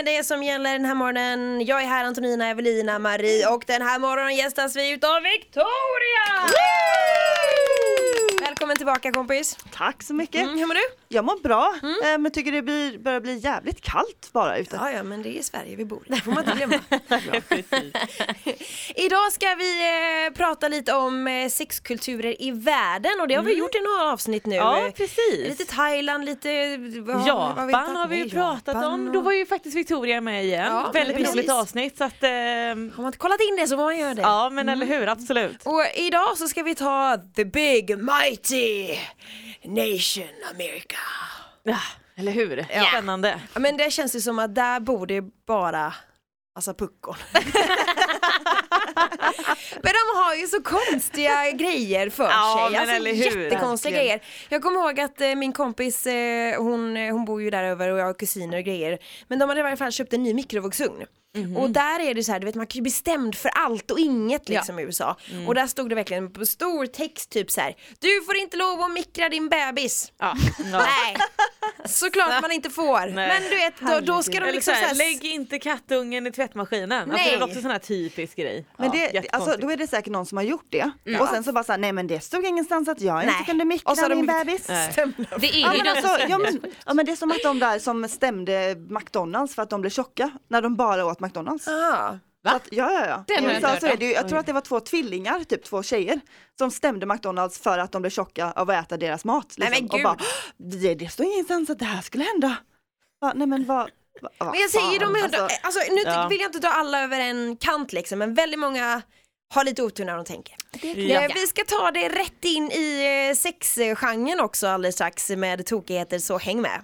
Är det som gäller den här morgonen. Jag är här Antonina, Evelina, Marie och den här morgonen gästas vi utav Victoria! Välkommen tillbaka kompis. Tack så mycket. Mm, hur mår du? Jag mår bra, eh, men tycker det blir, börjar bli jävligt kallt bara ute. Ja, ja, men det är Sverige vi bor i, det får man inte glömma. Idag ska vi eh, prata lite om eh, sexkulturer i världen och det har vi gjort i några avsnitt nu. Ja, Eh, precis. Lite Thailand, lite... vad- vad Japan har vi ju pratat Japan om. och- Då var ju faktiskt Victoria med igen. Ja, Väldigt precis. roligt avsnitt så att, ehm, Har man inte kollat in det så får man göra det. ja men eller hur, absolut. Och idag så ska vi ta the big mighty nation America. Ja, eller hur, spännande. Ja, men det känns ju som att där bor det bara Alltså puckon. men de har ju så konstiga grejer för Ja, sig. Alltså eller hur? jättekonstiga Verkligen. grejer. Jag kommer ihåg att eh, min kompis, eh, hon, eh, hon bor ju där över och jag har kusiner och grejer. Men de hade i varje fall köpt en ny mikrovågsugn. Mhm. Och där är det så här, du vet man kan ju bli stämd för allt och inget liksom i USA. Mm. Och där stod det verkligen på stor text typ så här. Du får inte lov att mikra din bebis. Ja. Nej, såklart man inte får. Men du vet, då, då ska de Eller liksom så här, så här, lägg inte kattungen i tvättmaskinen. Alltså, Nej. det är också en sån här typisk grej. Men Ja, det, alltså, jättekonstigt. då är det säkert någon som har gjort det. Och sen så bara såhär, nej men det stod ingenstans att jag Nej. inte kunde Och så mikra de min gjort- bebis. Nej. Det är Ja men, alltså, ja, men, ja men det är som att de där som stämde McDonalds för att de blev tjocka när de bara åt McDonalds. Ah. Så Att, ja, ja, ja. Den USA så är det ju, jag tror att det var två tvillingar, typ två tjejer, som stämde McDonalds för att de blev tjocka av att äta deras mat. Nej, Liksom. men och bara, det, det står ingenstans att det här skulle hända. Va, nej men vad, vad, vad Men jag säger de fan, är, alltså. alltså, nu Ja. vill jag inte dra alla över en kant liksom, men väldigt många har lite otur när de tänker. Ja. Vi ska ta det rätt in i eh, sexgenren också alldeles strax med tokigheter, så häng med.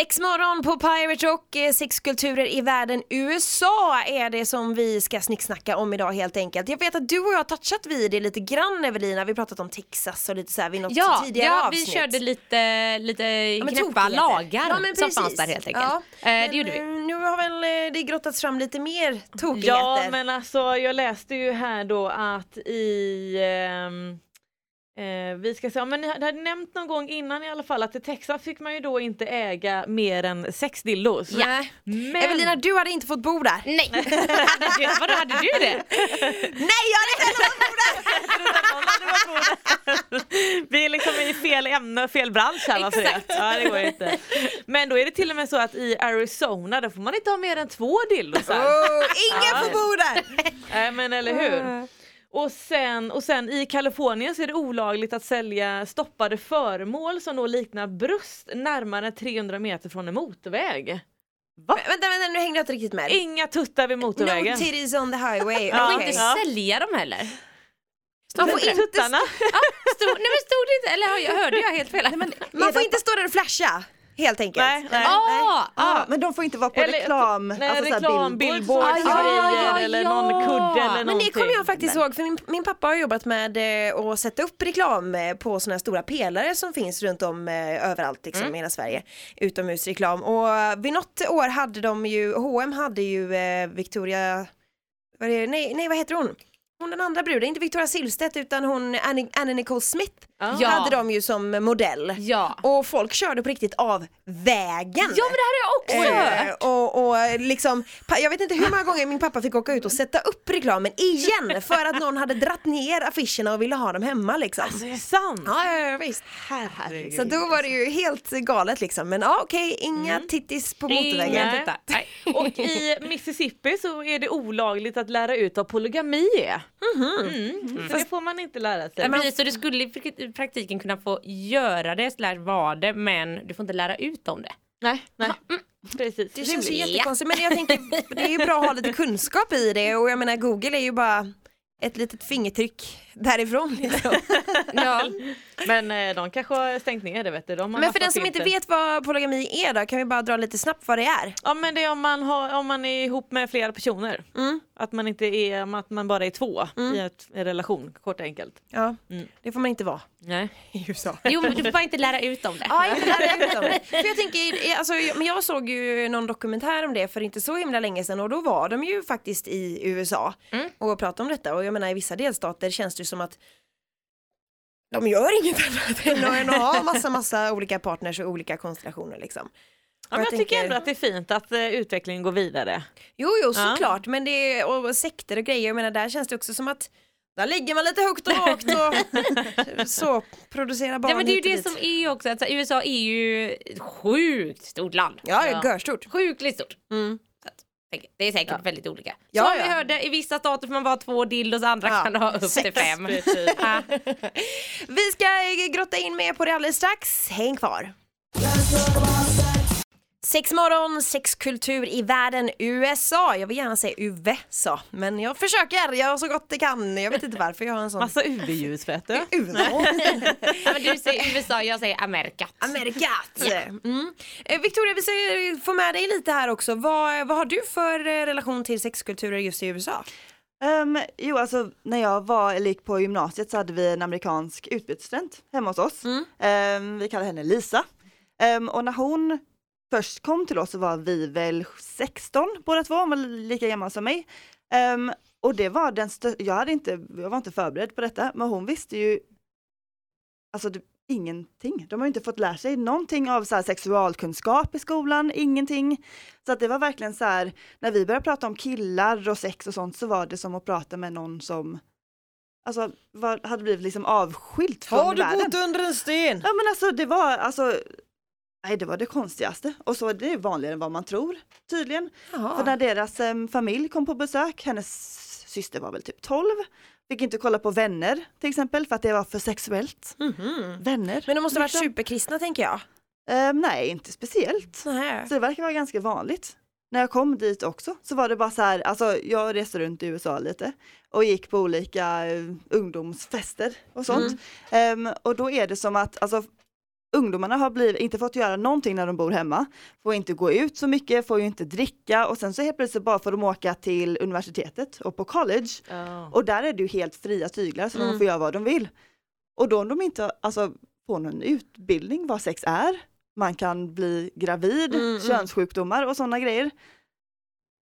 Sex morgon på Pirate Rock, eh, sexkulturer i världen. USA är det som vi ska snicksnacka om idag helt enkelt. Jag vet att du och jag har touchat vid det lite grann Evelina, vi har pratat om Texas och lite så här vid något Ja, tidigare ja avsnitt. vi körde lite, lite men knäppa lagar Ja, men som fanns där helt enkelt. Ja. Eh, det gjorde vi. eh, Nu har väl eh, det grottats fram lite mer tokigheter. Ja men alltså jag läste ju här då att i ehm, eh, vi ska säga, men ni hade nämnt någon gång innan i alla fall att i Texas fick man ju då inte äga mer än sex dildos. Nej. Men, Evelina, du hade inte fått bo där. Nej, vadå hade du det? Nej, jag hade inte fått bo där! vi är liksom i fel ämne och fel bransch här varför det? Ja det går inte. Men då är det till och med så att i Arizona där får man inte ha mer än två dildos. Oh, ingen får bo där! Nej men eller hur. Och sen, och sen i Kalifornien så är det olagligt att sälja stoppade föremål som då liknar bröst närmare 300 meter från en motorväg. Vänta, vänta, nu hängde jag inte riktigt med. Inga tuttar vid motorvägen. No titties on the highway. Man får Okej. inte ja. sälja dem heller. Man får Inte tuttarna. Ja, stod, nej men stod det inte, eller har jag hörde jag helt fel? man får inte stå där och flasha, helt enkelt. Nej, nej. Ah, Ja, men de får inte vara på Eller- reklam, Nej, alltså reklam, billboards. billboards och Ja, ja, eller ja. någon kudde eller Men någonting. det kommer jag faktiskt ihåg för min, min pappa har jobbat med eh, att sätta upp reklam eh, på sådana stora pelare som finns runt om eh, överallt liksom, i hela Sverige. Utomhusreklam och eh, vid något år hade de ju, H&M hade ju eh, Victoria, vad är det, nej, nej vad heter hon? Hon den andra bruden, inte Victoria Silvstedt utan hon Annie, Annie Nicole Smith Ja. hade de ju som modell. Ja. Och folk körde på riktigt av vägen. Ja men det hade jag också Eh, hört. och, och liksom, jag vet inte hur många gånger min pappa fick åka ut och sätta upp reklamen igen för att någon hade dratt ner affischerna och ville ha dem hemma liksom. Alltså är det sant? Ja, ja, ja visst. Herregud. Så då var det ju helt galet liksom. Men ja, okej, inga tittis på motorvägen. Inga. Och i Mississippi så är det olagligt att lära ut vad polygami är. Mm. Så det får man inte lära sig. Precis, så du skulle i prak- i praktiken kunna få göra det, slash vara det, men du får inte lära ut om det. Nej, nej. Precis. Det känns ju jättekonstigt men jag tänker det är ju bra att ha lite kunskap i det och jag menar Google är ju bara ett litet fingertryck därifrån. Liksom. Ja. Men eh, de kanske har stängt ner det vet du. De Men för den som inte vet vad polygami är då, kan vi bara dra lite snabbt vad det är? Ja men det är om man, har, om man är ihop med flera personer. Mm. Att man inte är, att man bara är två i ett, en relation, kort och enkelt. Ja, Mm. det får man inte vara Nej. i USA. Jo men du får bara inte lära ut om det. Ja, inte lära ut om det. För jag tänker, alltså, jag- men jag såg ju någon dokumentär om det för inte så himla länge sedan och då var de ju faktiskt i USA Mm. och pratade om detta och jag menar i vissa delstater känns det som att de gör inget annat än att- ha massa, massa olika partners och olika konstellationer liksom. Ja, jag jag tycker ändå att det är fint att eh, utvecklingen går vidare. Jo, jo, Ja. såklart, men det är, och sekter och grejer, jag menar där känns det också som att där ligger man lite högt och lågt och så producerar barn Ja men det är ju det dit. som är också, att USA är ju ett sjukt stort land. Ja, Ja. görstort. Sjukligt stort. Mm. Det är säkert Ja. väldigt olika. Ja, Som ja. vi hörde, i vissa stater får man vara två dildos, andra Ja. kan ha upp till Sex. fem. Precis. Ja. Vi ska grotta in mer på det alldeles strax. Häng kvar. Sex morgon, sexkultur i världen, USA. Jag vill gärna säga USA, men jag försöker, jag så gott det kan. Jag vet inte varför jag har en sån... Massa UV-ljus vet du. USA. Ja, men du säger USA, jag säger Amerikat. Amerikat. Mm. Eh, Victoria, vi ska få med dig lite här också. Vad, vad har du för eh, relation till sexkulturer just i USA? Ehm, jo, alltså när jag var, eller gick på gymnasiet så hade vi en amerikansk utbytesstudent hemma hos oss. Mm. Ehm, vi kallar henne Lisa. Ehm, och när hon först kom till oss så var vi väl 16 båda två, hon var lika gammal som mig. Ehm, och det var den stö- jag hade inte, jag var inte förberedd på detta, men hon visste ju alltså det, ingenting. De har inte fått lära sig någonting av så sexualkunskap i skolan, ingenting. Så att det var verkligen så här, när vi började prata om killar och sex och sånt så var det som att prata med någon som alltså, var, hade blivit liksom avskilt från världen. under en sten? Ja men alltså det var, alltså, nej det var det konstigaste. Och så det är vanligare än vad man tror, tydligen. För när deras em, familj kom på besök, hennes syster var väl typ 12, fick inte kolla på vänner till exempel för att det var för sexuellt. Mhm. Vänner. Men de måste ha varit liksom. superkristna tänker jag. Em, nej, inte speciellt. Nej. Så det verkar vara ganska vanligt. När jag kom dit också så var det bara så här, alltså jag reste runt i USA lite och gick på olika eh, ungdomsfester och sånt. Em, och då är det som att, alltså ungdomarna har blivit, inte fått göra någonting när de bor hemma, får inte gå ut så mycket, får ju inte dricka och sen så helt plötsligt bara får de åka till universitetet och på college Ja. och där är det ju helt fria tyglar så de får göra vad de vill. Och då om de inte alltså, får någon utbildning vad sex är, man kan bli gravid, Mm, mm. könssjukdomar och sådana grejer.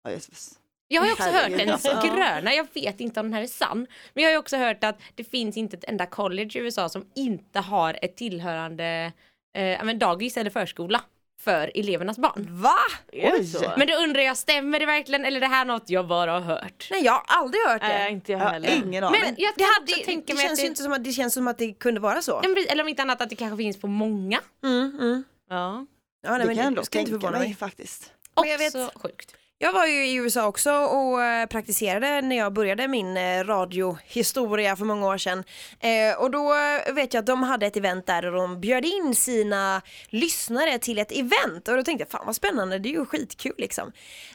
Ja, Jesus. Jag har ju också hört Herregud, en alltså. gröna, jag vet inte om den här är sann, men jag har ju också hört att det finns inte ett enda college i USA som inte har ett tillhörande eh, ja, men dagis eller förskola för elevernas barn. Va? Är det Oj. så? Men då undrar jag, stämmer det verkligen eller är det här något jag bara har hört? Nej jag har aldrig hört det. Nej, inte jag heller. ingen aning. Men jag det, hade, också tänka det att känns det, ju inte som att det känns som att det kunde vara så. Ja, eller om inte annat att det kanske finns på många. Mm, mm. Ja. Ja, nej, det men kan jag ändå tänka mig, faktiskt. Men jag vet- Också sjukt. Jag var ju i USA också och eh, praktiserade när jag började min eh, radiohistoria för många år sedan. Eh, och då vet jag att de hade ett event där och de bjöd in sina lyssnare till ett event och då tänkte jag fan vad spännande, det är ju skitkul liksom.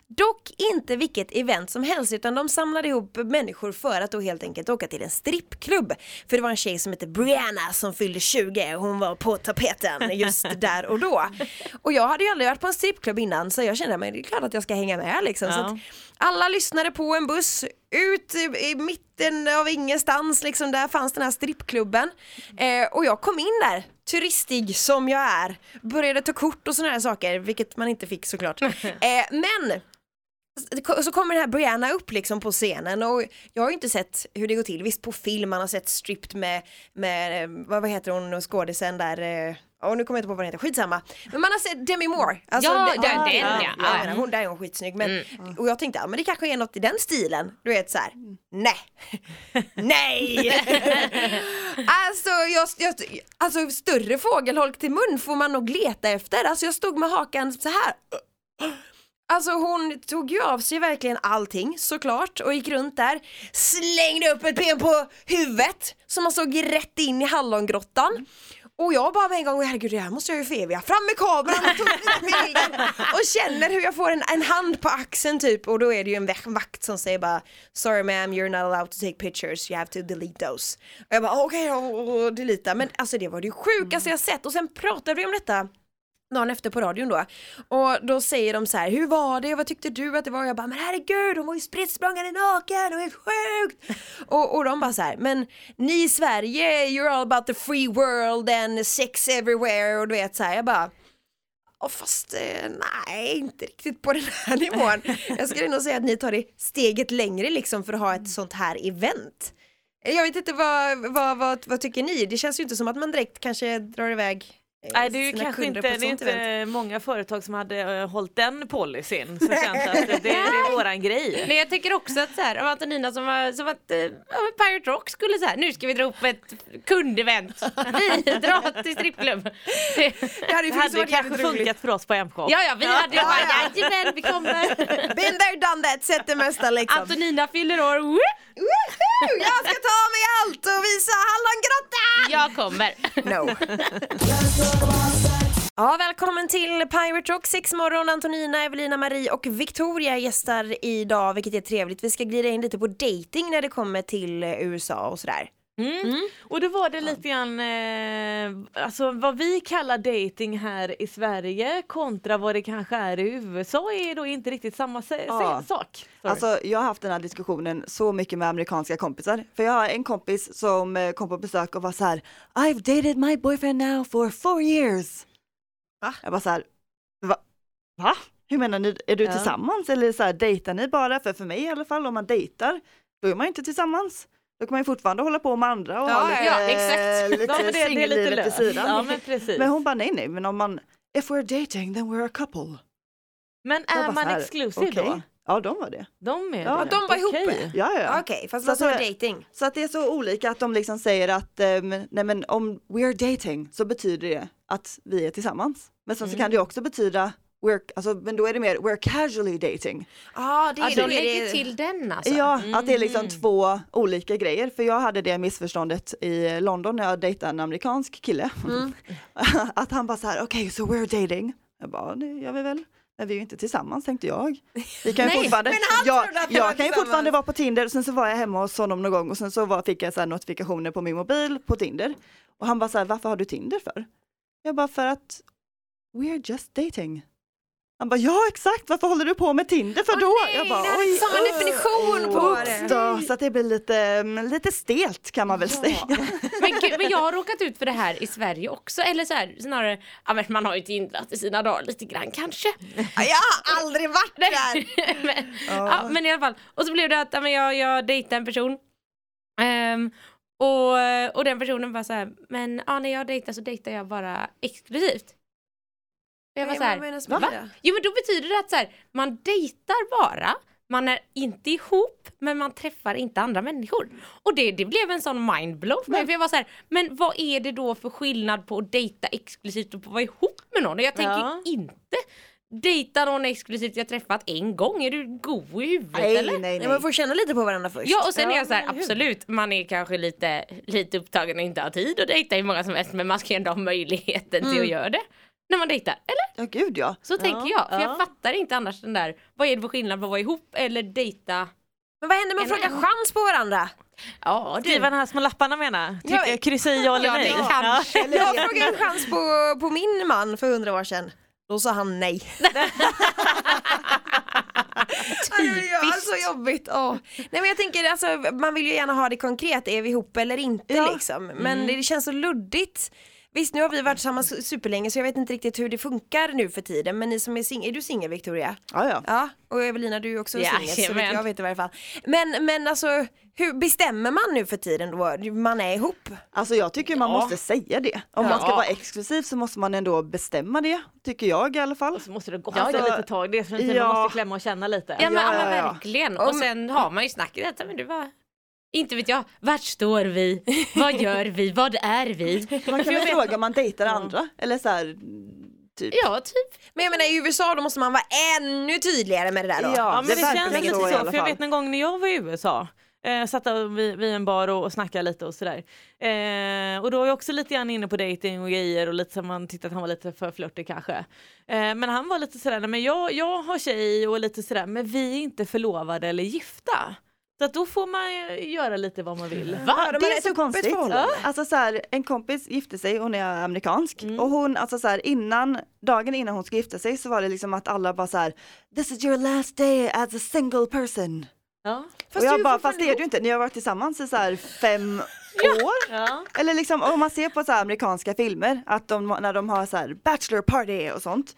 Dock inte vilket event som helst utan de samlade ihop människor för att då helt enkelt åka till en strippklubb. För det var en tjej som hette Brianna som fyllde 20 och hon var på tapeten just där och då. Och jag hade ju aldrig varit på en strippklubb innan så jag kände mig det är klart att jag ska hänga med liksom. Så Ja. alla lyssnade på en buss ut i, i mitten av ingenstans liksom, där fanns den här strippklubben. Eh, och jag kom in där, turistig som jag är, började ta kort och sådana här saker, vilket man inte fick såklart. Eh, men så kommer den här Brianna upp liksom på scenen och jag har ju inte sett hur det går till, visst på film man har sett stripped med, med eh, vad, vad heter hon skådisen där, Ja, nu kommer jag inte på vad den heter, skitsamma. Men man har sett Demi Moore. Alltså, Ja, det- den, det- den, ja. jag Ja. menar, hon, där är hon skitsnygg. Men, Och jag tänkte, ja men det kanske är något i den stilen. Du vet så här. nej. nej! alltså, jag, jag, alltså större fågelholk till mun får man nog leta efter. Alltså jag stod med hakan så här. Alltså hon tog ju av sig verkligen allting såklart och gick runt där, slängde upp ett ben på huvudet så man såg rätt in i hallongrottan Och jag bara med en gång, herregud det här måste jag ju få eviga. Fram med kameran och tog lite bilder och känner hur jag får en, en hand på axeln typ och då är det ju en vak- vakt som säger bara Sorry ma'am you're not allowed to take pictures, you have to delete those. Och jag bara okej, okay, och delita. Men alltså det var det sjukaste jag sett och sen pratade vi om detta dagen efter på radion då. Och då säger de så här, hur var det, vad tyckte du att det var? Och jag bara, men herregud hon var ju spritt språngande naken, och helt sjukt! och, och de bara så här, men ni i Sverige, you're all about the free world and sex everywhere och du vet så här, jag bara och fast eh, nej, inte riktigt på den här nivån. Jag skulle nog säga att ni tar det steget längre liksom för att ha ett sånt här event. Eh, jag vet inte vad, vad, vad, vad tycker ni? Det känns ju inte som att man direkt kanske drar iväg Nej det är ju kanske inte, det är inte många företag som hade uh, hållit den policyn som känns att det, det är våran grej. Men jag tycker också att så här, av Antonina som var som att uh, Pirate Rock skulle så här, nu ska vi dra upp ett kundevent. Vi drar till strippklubb. Det hade ju Det hade kanske roligt. funkat för oss på M-shop. Ja, ja, vi hade ju bara, ja. jajamän, vi kommer. Been there done that, sett det mesta liksom. Antonina fyller år, Woo! Woohoo! Jag ska ta mig allt och visa hallongrottan! Jag kommer. No. Ja, välkommen till Pirate Rock 6 morgon. Antonina, Evelina, Marie och Victoria gästar idag, vilket är trevligt. Vi ska glida in lite på dating när det kommer till eh, USA och sådär. Mm. Och då var det lite grann eh, alltså vad vi kallar dating här i Sverige kontra vad det kanske är i USA är då inte riktigt samma Ja. sak. Sorry. Alltså jag har haft den här diskussionen så mycket med amerikanska kompisar. För jag har en kompis som eh, kom på besök och var så här, I've dated my boyfriend now for four years. Va? Jag var så här, va? Va? Hur menar ni, är du Ja. tillsammans eller så här, dejtar ni bara? För för mig i alla fall, om man dejtar, då är man inte tillsammans. Då kan man ju fortfarande hålla på med andra och Ja, ha lite, ja, exakt. lite ja, men det, det är lite löst. sidan. Ja, men precis. Men hon bara nej nej, men om man, if we're dating then we're a couple. Men är bara man här, exclusive okej. då? Ja de var det. De är Ja, det? de var ihop. Okej. Ja, ja. Okej, fast Så vad sa att det- dating? Så att det är så olika att de liksom säger att ehm, nej men om we're dating så betyder det att vi är tillsammans. Men sen så kan det ju också betyda we're, alltså, men då är det mer we're casually dating. Ja, det är Alltså, De lägger det- till den alltså. Ja, att det är liksom två olika grejer. För jag hade det missförståndet i London när jag dejtade en amerikansk kille. att han bara så här, okej så we're dating. Jag bara, det gör vi väl. Men vi är ju inte tillsammans tänkte jag. Vi kan ju Nej, fortfarande, men han jag, att jag kan ju fortfarande vara på Tinder, sen så var jag hemma hos honom någon gång och sen så var, fick jag så här notifikationer på min mobil på Tinder. Och han bara så här, varför har du Tinder för? Jag bara, för att we're just dating. Han bara, ja exakt, varför håller du på med Tinder för då? jag bara, det hade inte samma definition på det. Då, så att det blir lite, mm, lite stelt kan man väl säga. Men, gud, men jag har råkat ut för det här i Sverige också. Eller så här, snarare, ja, men man har ju tindrat i sina dagar lite grann kanske. Jag har aldrig varit där. men, ja, men i alla fall. Och så blev det att ja, men jag, jag dejtade en person. Ehm, och, och den personen var så här, men ja, när jag dejtar så dejtar jag bara exklusivt. Och jag var så här, Vad menas med va? det? Jo men då betyder det att så här, man dejtar bara, man är inte ihop men man träffar inte andra människor. Och det, det blev en sån mindblow för mig för jag var så här, men vad är det då för skillnad på att dejta exklusivt och på att vara ihop med någon? Och jag tänker Ja. inte dejta någon exklusivt jag träffat en gång, är du god i huvudet Nej, eller? nej, Nej, nej. man får känna lite på varandra först. Ja och sen Ja, är jag så här, absolut man är kanske lite, lite upptagen och inte har tid att dejta hur många som helst men man ska ändå ha möjligheten till att göra det när man dejtar, eller? Ja gud ja. Så tänker jag, för ja. jag fattar inte annars den där, vad är det för skillnad på att vara ihop eller dejta? Men vad händer med att fråga chans på varandra? Ja Skriva de här små lapparna menar Ja, Trycka, kryssa i ja eller ja, nej. kanske. Jag frågade en chans på, på min man för hundra år sedan. Då sa han nej. Typiskt. Alltså jobbigt. Åh. Nej men jag tänker alltså man vill ju gärna ha det konkret, är vi ihop eller inte Ja. liksom. Men det känns så luddigt. Visst nu har vi varit tillsammans superlänge så jag vet inte riktigt hur det funkar nu för tiden men ni som är singel, är du singel Victoria? Ja, ja. Ja, och Evelina du är också Ja, singel så jajamän. jag vet i varje fall. Men, men alltså hur bestämmer man nu för tiden då? Man är ihop? Alltså jag tycker man Ja. måste säga det. Om Ja. man ska vara exklusiv så måste man ändå bestämma det, tycker jag i alla fall. Och så måste det gå Ja, alltså, lite tag, det är som ja. man måste klämma och känna lite. Ja men, Ja, verkligen. Och sen har man ju snacket men du var inte vet jag, vart står vi? Vad gör vi? Vad är vi? Man kan väl fråga om man dejtar andra eller så här, typ. Ja, typ. Men jag menar i USA då måste man vara ännu tydligare med det där då. Ja, Ja men det det, känns lite så så, i alla för jag vet en gång när jag var i USA Eh, satt vid, vid en bar och, och snackade lite och sådär. Eh, och då var jag också lite grann inne på dating och grejer och lite så man tyckte att han var lite för flörtig kanske. Eh, men han var lite sådär, "Nej, men jag, jag har tjej och lite sådär, men vi är inte förlovade eller gifta. Så att då får man göra lite vad man vill. Va? Det är så konstigt. Alltså så här, en kompis gifte sig, hon är amerikansk och hon, alltså så här, innan, dagen innan hon skulle gifta sig så var det liksom att alla bara så här, this is your last day as a single person. Ja. och jag bara, fast det är det ju inte, ni har varit tillsammans i så här fem år. Ja. Eller liksom om man ser på så här amerikanska filmer, att de, när de har så här bachelor party och sånt,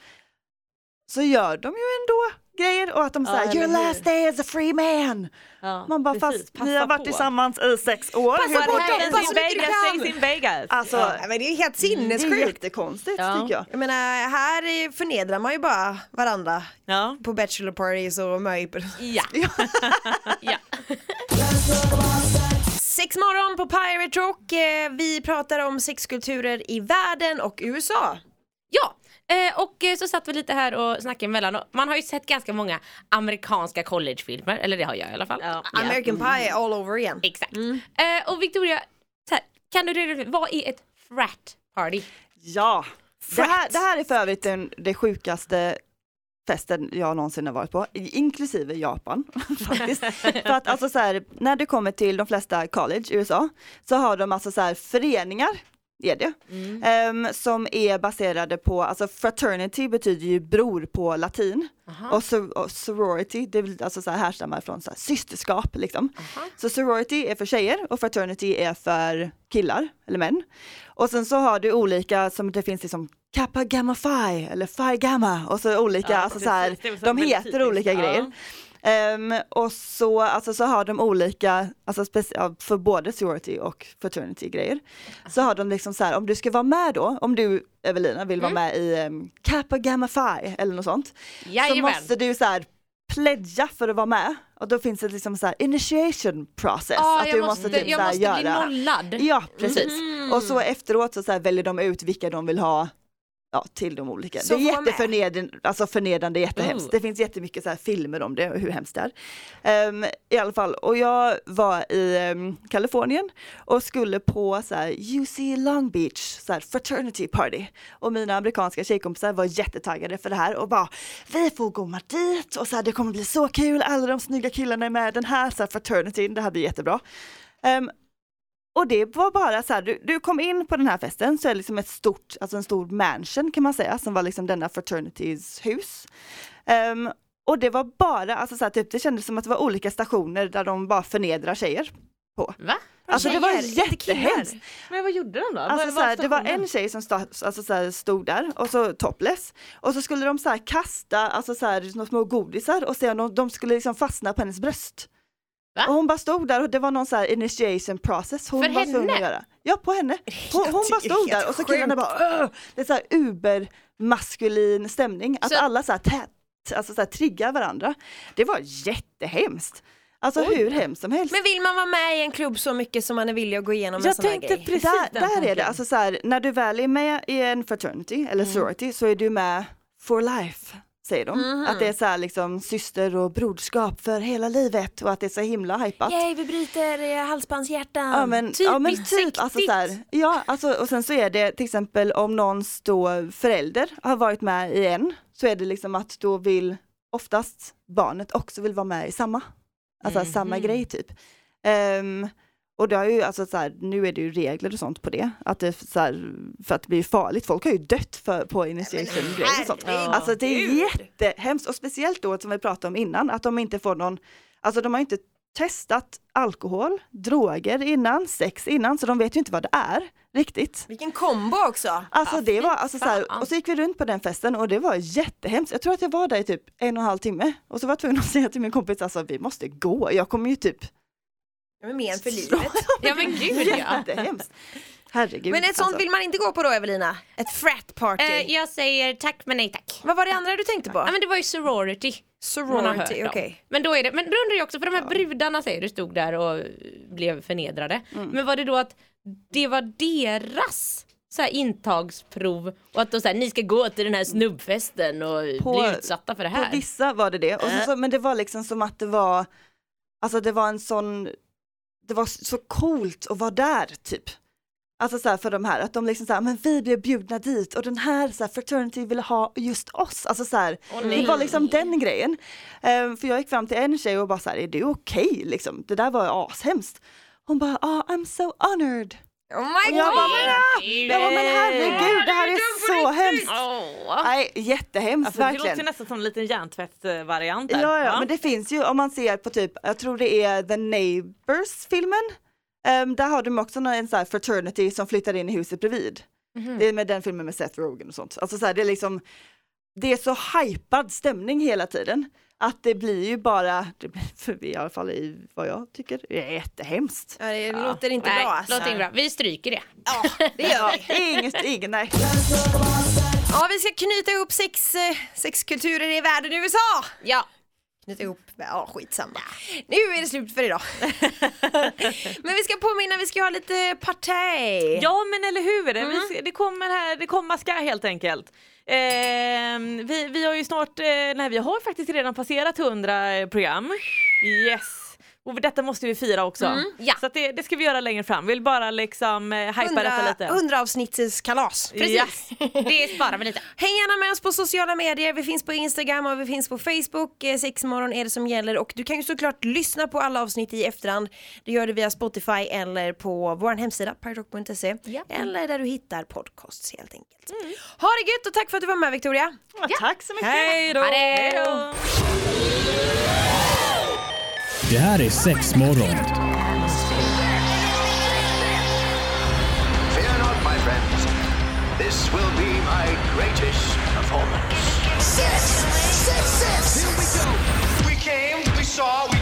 så gör de ju ändå grejer och att de Ja, säger eller your last day as a free man. Ja, Man bara precis. fast Passa ni har varit på. tillsammans i sex år. Passa Hur på går dem, det? passa Stays in så mycket du Vegas, in Vegas. Alltså, Ja, men det är ju helt det är sinnessjukt. jättekonstigt Ja. tycker jag. Jag menar, här är- förnedrar man ju bara varandra Ja. på bachelor parties och möjper. Ja. ja. Sex morgon på Pirate Rock. Eh, Vi pratar om sexkulturer i världen och USA. Eh, och eh, så satt vi lite här och snackade emellan och man har ju sett ganska många amerikanska collegefilmer, eller det har jag i alla fall. Ja. American Pie all over again. Exakt. Eh, och Victoria, så här, kan du redogöra vad är ett frat party? Ja, det här, det här är för övrigt den, det sjukaste festen jag någonsin har varit på, inklusive Japan faktiskt. för att alltså så här, när det kommer till de flesta college i USA så har de alltså så här föreningar är det. Ehm, som är baserade på, alltså fraternity betyder ju bror på latin. Och, sor- och sorority, det vill alltså så här härstammar från så här systerskap liksom. Så sorority är för tjejer och fraternity är för killar eller män. Och sen så har du olika, som det finns liksom Kappa Gamma Phi eller Phi Gamma och så olika, Ja, alltså så här, de heter olika Ja. grejer. Ehm, och så, alltså, så har de olika, alltså för både sorority och fraternity grejer. Så har de liksom så här, om du ska vara med då, om du Evelina vill vara med i um, Kappa Gamma Phi eller något sånt. Så Jajamän. måste du så här pledga för att vara med. Och då finns det liksom så här initiation process. Ja, att du måste, måste, typ jag så här måste göra. bli nollad. Ja, precis. Och så efteråt så, så väljer de ut vilka de vill ha ja, till de olika. Så det är jätteförnedrande, alltså förnedrande, jättehemskt. Oh. Det finns jättemycket så filmer om det och hur hemskt det är. Ehm, I alla fall, och jag var i ehm, Kalifornien och skulle på så här UC Long Beach, så här fraternity party. Och mina amerikanska tjejkompisar var jättetaggade för det här och bara, vi får komma dit och så här, det kommer bli så kul, alla de snygga killarna är med, den här, så här fraternityn, det här blir jättebra. Ehm, och det var bara så här, du, du kom in på den här festen så är det liksom ett stort, alltså en stor mansion kan man säga, som var liksom denna fraternitys hus. Ehm, och det var bara, alltså så här, typ, det kändes som att det var olika stationer där de bara förnedrar tjejer på. Va? Alltså det var Tjejer, inte killar. jättehemskt. Men vad gjorde de då? Alltså Vad- så här, vad det var en tjej som stod, alltså så här, stod där och så topless och så skulle de så här kasta alltså så här, små godisar och se om de, de skulle liksom fastna på hennes bröst. Va? Och hon bara stod där och det var någon så här initiation process hon För var tvungen henne? att göra. Ja på henne. Hon, hon bara stod där och så killarna bara "Åh!" Det är så här uber maskulin stämning, att Så- alla så här tätt, alltså så här triggar varandra. Det var jättehemskt. Alltså hur hemskt som helst. Men vill man vara med i en klubb så mycket som man är villig att gå igenom en Jag sån här tänkte grej? precis där, där är det, alltså så här, när du väl är med i en fraternity eller sorority så är du med for life, säger de. Att det är så här liksom syster och broderskap för hela livet och att det är så himla hypat. Yay, vi bryter eh, halsbandshjärtan. Ja men, ja, men typ, alltså så här, ja alltså och sen så är det till exempel om någons då förälder har varit med i en så är det liksom att då vill oftast barnet också vill vara med i samma. Alltså samma grej typ. Ehm, och det har ju, alltså så här, nu är det ju regler och sånt på det, att det så här, för att det blir farligt, folk har ju dött för, på initiation grejer och sånt. Alltså det är jättehemskt och speciellt då som vi pratade om innan, att de inte får någon, alltså de har inte testat alkohol, droger innan, sex innan, så de vet ju inte vad det är riktigt. Vilken kombo också. Alltså det var, alltså så här, och så gick vi runt på den festen och det var jättehemskt. Jag tror att jag var där i typ en och en halv timme och så var jag tvungen att säga till min kompis, alltså vi måste gå, jag kommer ju typ Men men för livet. Ja men gud ja. Jättehemskt. Herregud. Men ett sånt alltså. vill man inte gå på då Evelina? Ett frat party. Eh, jag säger tack men nej tack. Vad var det andra du tänkte på? Ja men det var ju sorority. Sorority, okej. Men då är det, men då undrar jag också, för de här brudarna säger du stod där och blev förnedrade. Mm. Men var det då att det var deras så här intagsprov och att då så här, ni ska gå till den här snubbfesten och På- bli utsatta för det På här. vissa var det det, och så, så, men det var liksom som att det var, alltså det var en sån det var så coolt att vara där typ. Alltså så här för de här, att de liksom så här, men vi blev bjudna dit och den här, så här fraternity ville ha just oss. Alltså så här, det var liksom den grejen. Ehm, för jag gick fram till en tjej och bara så här, är det okej liksom? Det där var ashemskt. Hon bara, ah, I'm so honored. Oh my jag bara, god! men, jag bara, men herregud, det här är så hemskt. Åh. Nej, jättehemskt Alltså, det låter verkligen. nästan som en liten hjärntvättsvariant. där. Ja, ja, men det finns ju om man ser på typ, jag tror det är The Neighbors-filmen. Ehm, där har de också någon- en sån här fraternity som flyttar in i huset bredvid. Det är med den filmen med Seth Rogen och sånt. Alltså så här, det är liksom, det är så hypad stämning hela tiden. Att det blir ju bara, det blir, för i alla fall i vad jag tycker, det är jättehemskt. Ja, det låter inte Nej, bra alltså. låter inte bra. Vi stryker det. Det gör vi. Inget, ingen, nej. Ja, vi ska knyta ihop sex, eh, sex kulturer i världen i USA. Ja. Knyta ihop, ja skitsamma. Nu är det slut för idag. Men vi ska påminna, vi ska ha lite partaj. Ja men eller hur, Mm. vi det kommer här, det komma ska helt enkelt. Ehm, vi, vi har ju snart, eh, nej vi har faktiskt redan passerat 100 eh, program. Yes! Och detta måste vi fira också. Mm. Ja. Så det, det ska vi göra längre fram. Vill bara liksom eh, hypa detta 100, lite. 100 avsnittens kalas. Precis. Det sparar vi lite. Häng gärna med oss på sociala medier. Vi finns på Instagram och vi finns på Facebook. Eh, Sexmorgon är det som gäller och du kan ju såklart lyssna på alla avsnitt i efterhand. Det gör du via Spotify eller på vår hemsida piratrock.se Ja. eller där du hittar podcasts helt enkelt. Ha det gött och tack för att du var med Victoria. Ja, tack så mycket. Hej då! Ha det. Hej då! Det här är sex morgon. Fear not, my friends. This will be my greatest performance. Six, six, six. We came, we saw, we